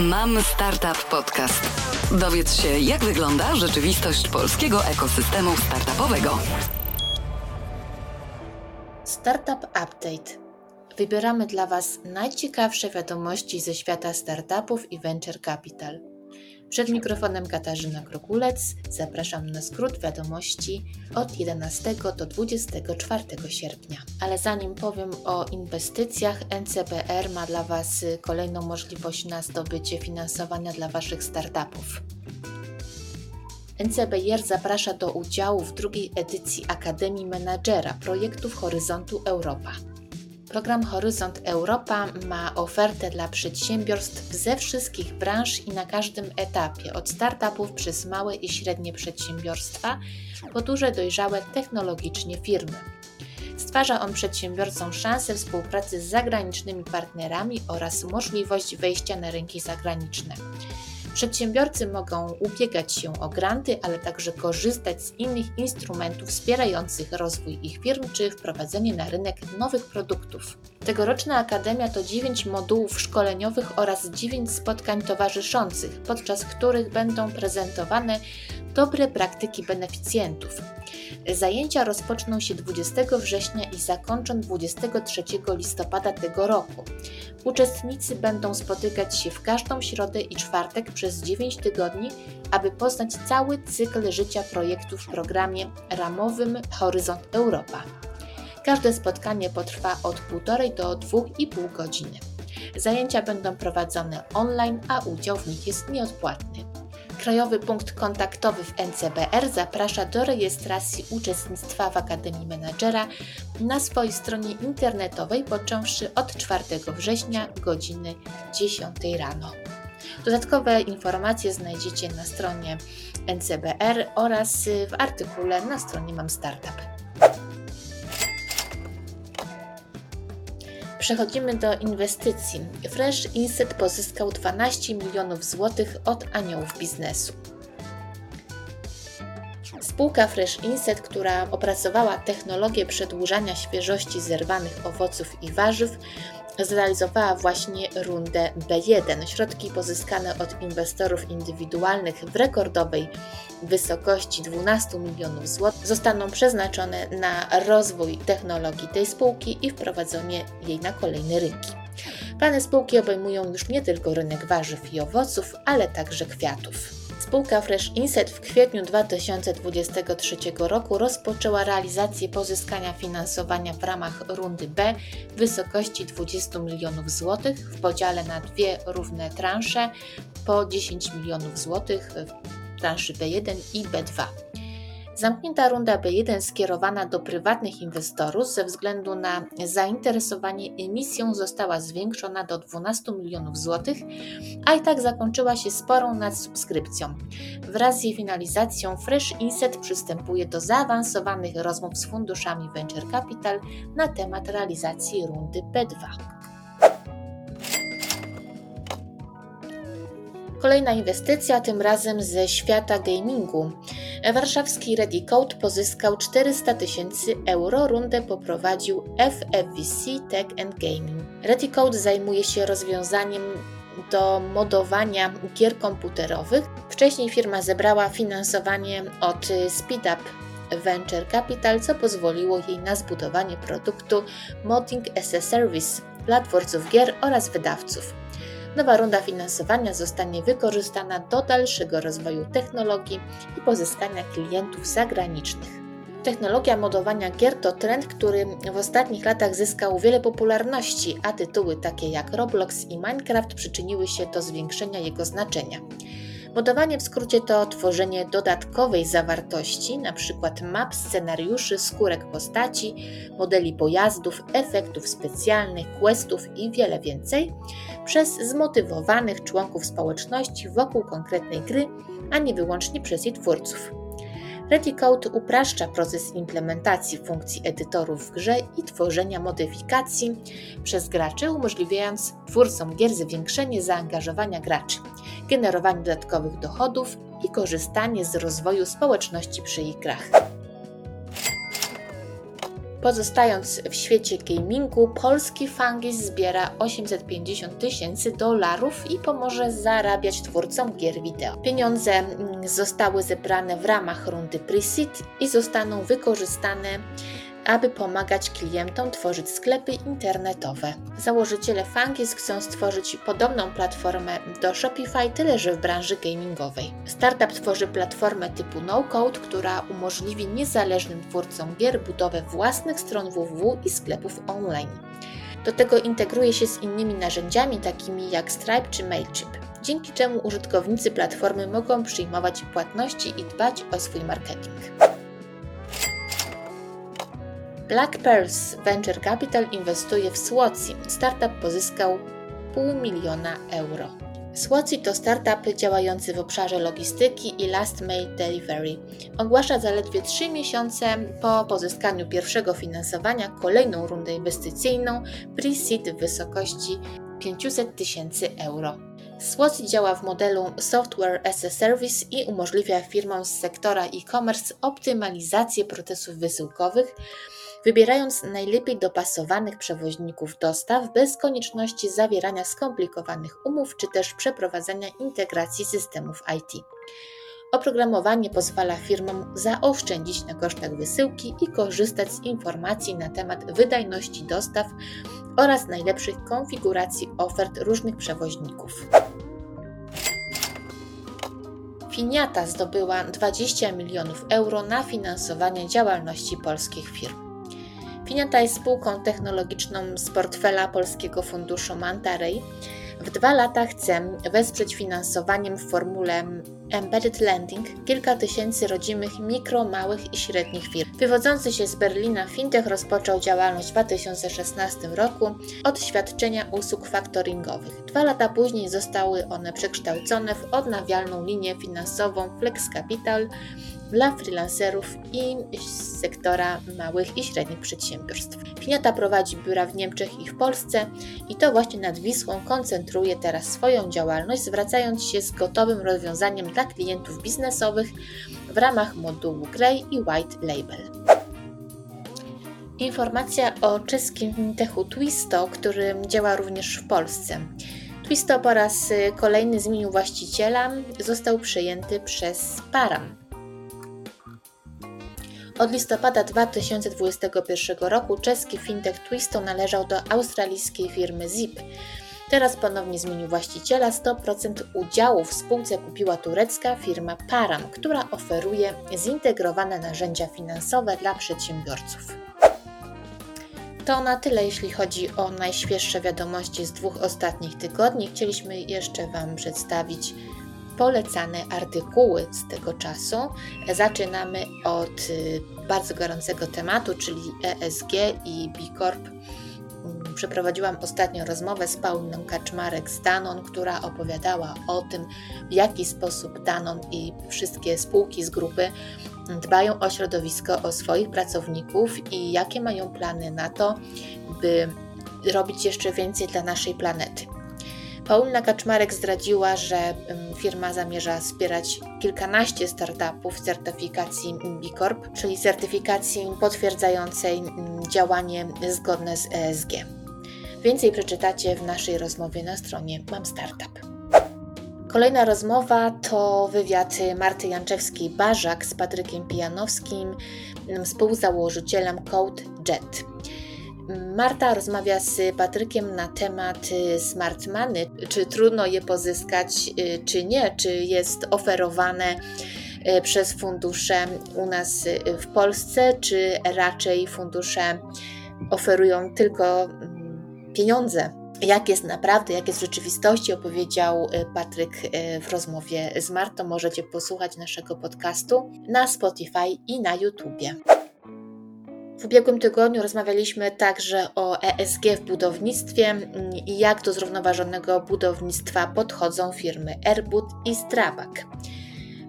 Mam Startup Podcast. Dowiedz się, jak wygląda rzeczywistość polskiego ekosystemu startupowego. Startup Update. Wybieramy dla Was najciekawsze wiadomości ze świata startupów i venture capital. Przed mikrofonem Katarzyna Krokulec. Zapraszam na skrót wiadomości od 11 do 24 sierpnia. Ale zanim powiem o inwestycjach, NCBR ma dla Was kolejną możliwość na zdobycie finansowania dla Waszych startupów. NCBR zaprasza do udziału w drugiej edycji Akademii Menadżera projektów Horyzontu Europa. Program Horyzont Europa ma ofertę dla przedsiębiorstw ze wszystkich branż i na każdym etapie, od startupów przez małe i średnie przedsiębiorstwa po duże dojrzałe technologicznie firmy. Stwarza on przedsiębiorcom szansę współpracy z zagranicznymi partnerami oraz możliwość wejścia na rynki zagraniczne. Przedsiębiorcy mogą ubiegać się o granty, ale także korzystać z innych instrumentów wspierających rozwój ich firm czy wprowadzenie na rynek nowych produktów. Tegoroczna Akademia to 9 modułów szkoleniowych oraz 9 spotkań towarzyszących, podczas których będą prezentowane dobre praktyki beneficjentów. Zajęcia rozpoczną się 20 września i zakończą 23 listopada tego roku. Uczestnicy będą spotykać się w każdą środę i czwartek przez 9 tygodni, aby poznać cały cykl życia projektu w programie ramowym Horyzont Europa. Każde spotkanie potrwa od 1,5 do 2,5 godziny. Zajęcia będą prowadzone online, a udział w nich jest nieodpłatny. Krajowy Punkt Kontaktowy w NCBR zaprasza do rejestracji uczestnictwa w Akademii Menadżera na swojej stronie internetowej począwszy od 4 września godziny 10 rano. Dodatkowe informacje znajdziecie na stronie NCBR oraz w artykule na stronie Mam Startup. Przechodzimy do inwestycji. Fresh Inset pozyskał 12 milionów złotych od aniołów biznesu. Spółka Fresh Inset, która opracowała technologię przedłużania świeżości zerwanych owoców i warzyw, zrealizowała właśnie rundę B1. Środki pozyskane od inwestorów indywidualnych w rekordowej wysokości 12 milionów złotych zostaną przeznaczone na rozwój technologii tej spółki i wprowadzenie jej na kolejne rynki. Plany spółki obejmują już nie tylko rynek warzyw i owoców, ale także kwiatów. Spółka Fresh Inset w kwietniu 2023 roku rozpoczęła realizację pozyskania finansowania w ramach rundy B w wysokości 20 milionów złotych w podziale na dwie równe transze po 10 milionów złotych transzy B1 i B2. Zamknięta runda B1 skierowana do prywatnych inwestorów ze względu na zainteresowanie emisją została zwiększona do 12 milionów złotych, a i tak zakończyła się sporą nadsubskrypcją. Wraz z jej finalizacją Fresh Inset przystępuje do zaawansowanych rozmów z funduszami Venture Capital na temat realizacji rundy B2. Kolejna inwestycja, tym razem ze świata gamingu. Warszawski Redicode pozyskał 400 tysięcy euro, rundę poprowadził FFVC Tech and Gaming. Redicode zajmuje się rozwiązaniem do modowania gier komputerowych. Wcześniej firma zebrała finansowanie od SpeedUp Venture Capital, co pozwoliło jej na zbudowanie produktu Modding as a Service dla twórców gier oraz wydawców. Nowa runda finansowania zostanie wykorzystana do dalszego rozwoju technologii i pozyskania klientów zagranicznych. Technologia modowania gier to trend, który w ostatnich latach zyskał wiele popularności, a tytuły takie jak Roblox i Minecraft przyczyniły się do zwiększenia jego znaczenia. Modowanie w skrócie to tworzenie dodatkowej zawartości, np. map, scenariuszy, skórek postaci, modeli pojazdów, efektów specjalnych, questów i wiele więcej, przez zmotywowanych członków społeczności wokół konkretnej gry, a nie wyłącznie przez jej twórców. ReadyCode upraszcza proces implementacji funkcji edytorów w grze i tworzenia modyfikacji przez graczy, umożliwiając twórcom gier zwiększenie zaangażowania graczy, generowanie dodatkowych dochodów i korzystanie z rozwoju społeczności przy ich grach. Pozostając w świecie gamingu, polski Fangis zbiera 850 tysięcy dolarów i pomoże zarabiać twórcom gier wideo. Pieniądze mm, zostały zebrane w ramach rundy Pre-Seed i zostaną wykorzystane aby pomagać klientom tworzyć sklepy internetowe. Założyciele Fangis chcą stworzyć podobną platformę do Shopify, tyle że w branży gamingowej. Startup tworzy platformę typu no-code, która umożliwi niezależnym twórcom gier budowę własnych stron www i sklepów online. Do tego integruje się z innymi narzędziami takimi jak Stripe czy Mailchimp, dzięki czemu użytkownicy platformy mogą przyjmować płatności i dbać o swój marketing. Black Pearls Venture Capital inwestuje w Słoci. Startup pozyskał pół miliona euro. Słoci to startup działający w obszarze logistyki i last mile delivery. Ogłasza zaledwie 3 miesiące po pozyskaniu pierwszego finansowania kolejną rundę inwestycyjną pre-seed w wysokości 500 tysięcy euro. Słoci działa w modelu Software as a Service i umożliwia firmom z sektora e-commerce optymalizację procesów wysyłkowych, wybierając najlepiej dopasowanych przewoźników dostaw bez konieczności zawierania skomplikowanych umów czy też przeprowadzania integracji systemów IT. Oprogramowanie pozwala firmom zaoszczędzić na kosztach wysyłki i korzystać z informacji na temat wydajności dostaw oraz najlepszych konfiguracji ofert różnych przewoźników. Finiata zdobyła 20 milionów euro na finansowanie działalności polskich firm. Finiata jest spółką technologiczną z portfela Polskiego Funduszu Mantarej. W dwa lata chce wesprzeć finansowaniem w formule Embedded Lending kilka tysięcy rodzimych mikro, małych i średnich firm. Wywodzący się z Berlina fintech rozpoczął działalność w 2016 roku od świadczenia usług faktoringowych. Dwa lata później zostały one przekształcone w odnawialną linię finansową Flex Capital, dla freelancerów i z sektora małych i średnich przedsiębiorstw. Piniata prowadzi biura w Niemczech i w Polsce i to właśnie nad Wisłą koncentruje teraz swoją działalność, zwracając się z gotowym rozwiązaniem dla klientów biznesowych w ramach modułu Grey i White Label. Informacja o czeskim fintechu Twisto, który działa również w Polsce. Twisto po raz kolejny zmienił właściciela, został przejęty przez Param. Od listopada 2021 roku czeski fintech Twisto należał do australijskiej firmy Zip. Teraz ponownie zmienił właściciela. 100% udziału w spółce kupiła turecka firma Param, która oferuje zintegrowane narzędzia finansowe dla przedsiębiorców. To na tyle, jeśli chodzi o najświeższe wiadomości z dwóch ostatnich tygodni. Chcieliśmy jeszcze Wam przedstawić polecane artykuły z tego czasu. Zaczynamy od y, bardzo gorącego tematu, czyli ESG i B Corp. Mm, przeprowadziłam ostatnio rozmowę z Pauliną Kaczmarek z Danon, która opowiadała o tym, w jaki sposób Danon i wszystkie spółki z grupy dbają o środowisko, o swoich pracowników i jakie mają plany na to, by robić jeszcze więcej dla naszej planety. Paulina Kaczmarek zdradziła, że firma zamierza wspierać kilkanaście startupów certyfikacji B Corp, czyli certyfikacji potwierdzającej działanie zgodne z ESG. Więcej przeczytacie w naszej rozmowie na stronie Mam Startup. Kolejna rozmowa to wywiad Marty Janczewskiej-Barzak z Patrykiem Pijanowskim, współzałożycielem Code Jet. Marta rozmawia z Patrykiem na temat y, smart money, czy trudno je pozyskać, y, czy nie, czy jest oferowane y, przez fundusze u nas w Polsce, czy raczej fundusze oferują tylko mm, pieniądze. Jak jest naprawdę, jak jest w rzeczywistości, opowiedział Patryk w rozmowie z Martą. Możecie posłuchać naszego podcastu na Spotify i na YouTubie. W ubiegłym tygodniu rozmawialiśmy także o ESG w budownictwie mm, i jak do zrównoważonego budownictwa podchodzą firmy Airbud i Strabag.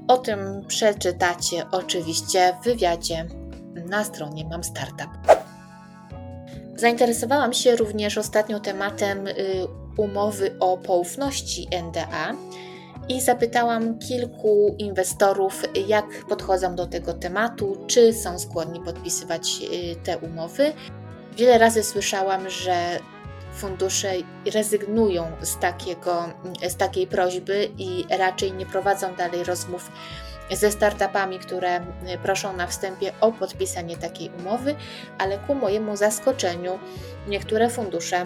O tym przeczytacie oczywiście w wywiadzie na stronie Mam Startup. Zainteresowałam się również ostatnio tematem y, umowy o poufności NDA i zapytałam kilku inwestorów, jak podchodzą do tego tematu, czy są skłonni podpisywać y, te umowy. Wiele razy słyszałam, że fundusze rezygnują z, takiego, z takiej prośby i raczej nie prowadzą dalej rozmów ze startupami, które proszą na wstępie o podpisanie takiej umowy, ale ku mojemu zaskoczeniu niektóre fundusze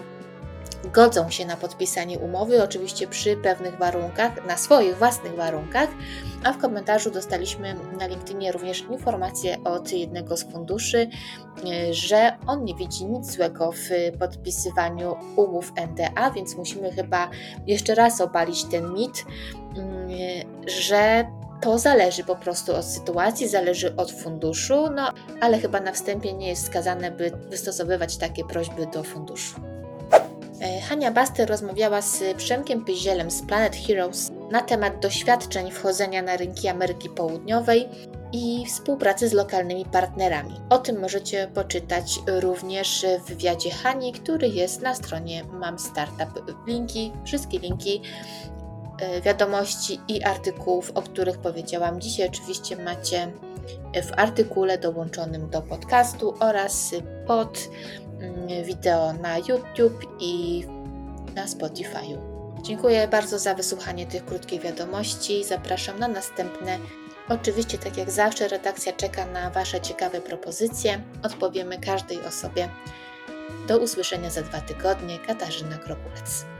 godzą się na podpisanie umowy, oczywiście przy pewnych warunkach, na swoich własnych warunkach, a w komentarzu dostaliśmy na LinkedInie również informację od jednego z funduszy, e, że on nie widzi nic złego w podpisywaniu umów NDA, więc musimy chyba jeszcze raz obalić ten mit, mm, że to zależy po prostu od sytuacji, zależy od funduszu, no ale chyba na wstępie nie jest wskazane, by wystosowywać takie prośby do funduszu. E, Hania Baster rozmawiała z Przemkiem Pyzielem z Planet Heroes na temat doświadczeń wchodzenia na rynki Ameryki Południowej i współpracy z lokalnymi partnerami. O tym możecie poczytać również w wywiadzie Hani, który jest na stronie Mam Startup. Linki, wszystkie linki wiadomości i artykułów, o których powiedziałam dzisiaj, oczywiście macie w artykule dołączonym do podcastu oraz pod Mm, wideo na YouTube i na Spotify. Dziękuję bardzo za wysłuchanie tych krótkich wiadomości. Zapraszam na następne. Oczywiście, tak jak zawsze, redakcja czeka na Wasze ciekawe propozycje. Odpowiemy każdej osobie. Do usłyszenia za dwa tygodnie. Katarzyna Krokulec.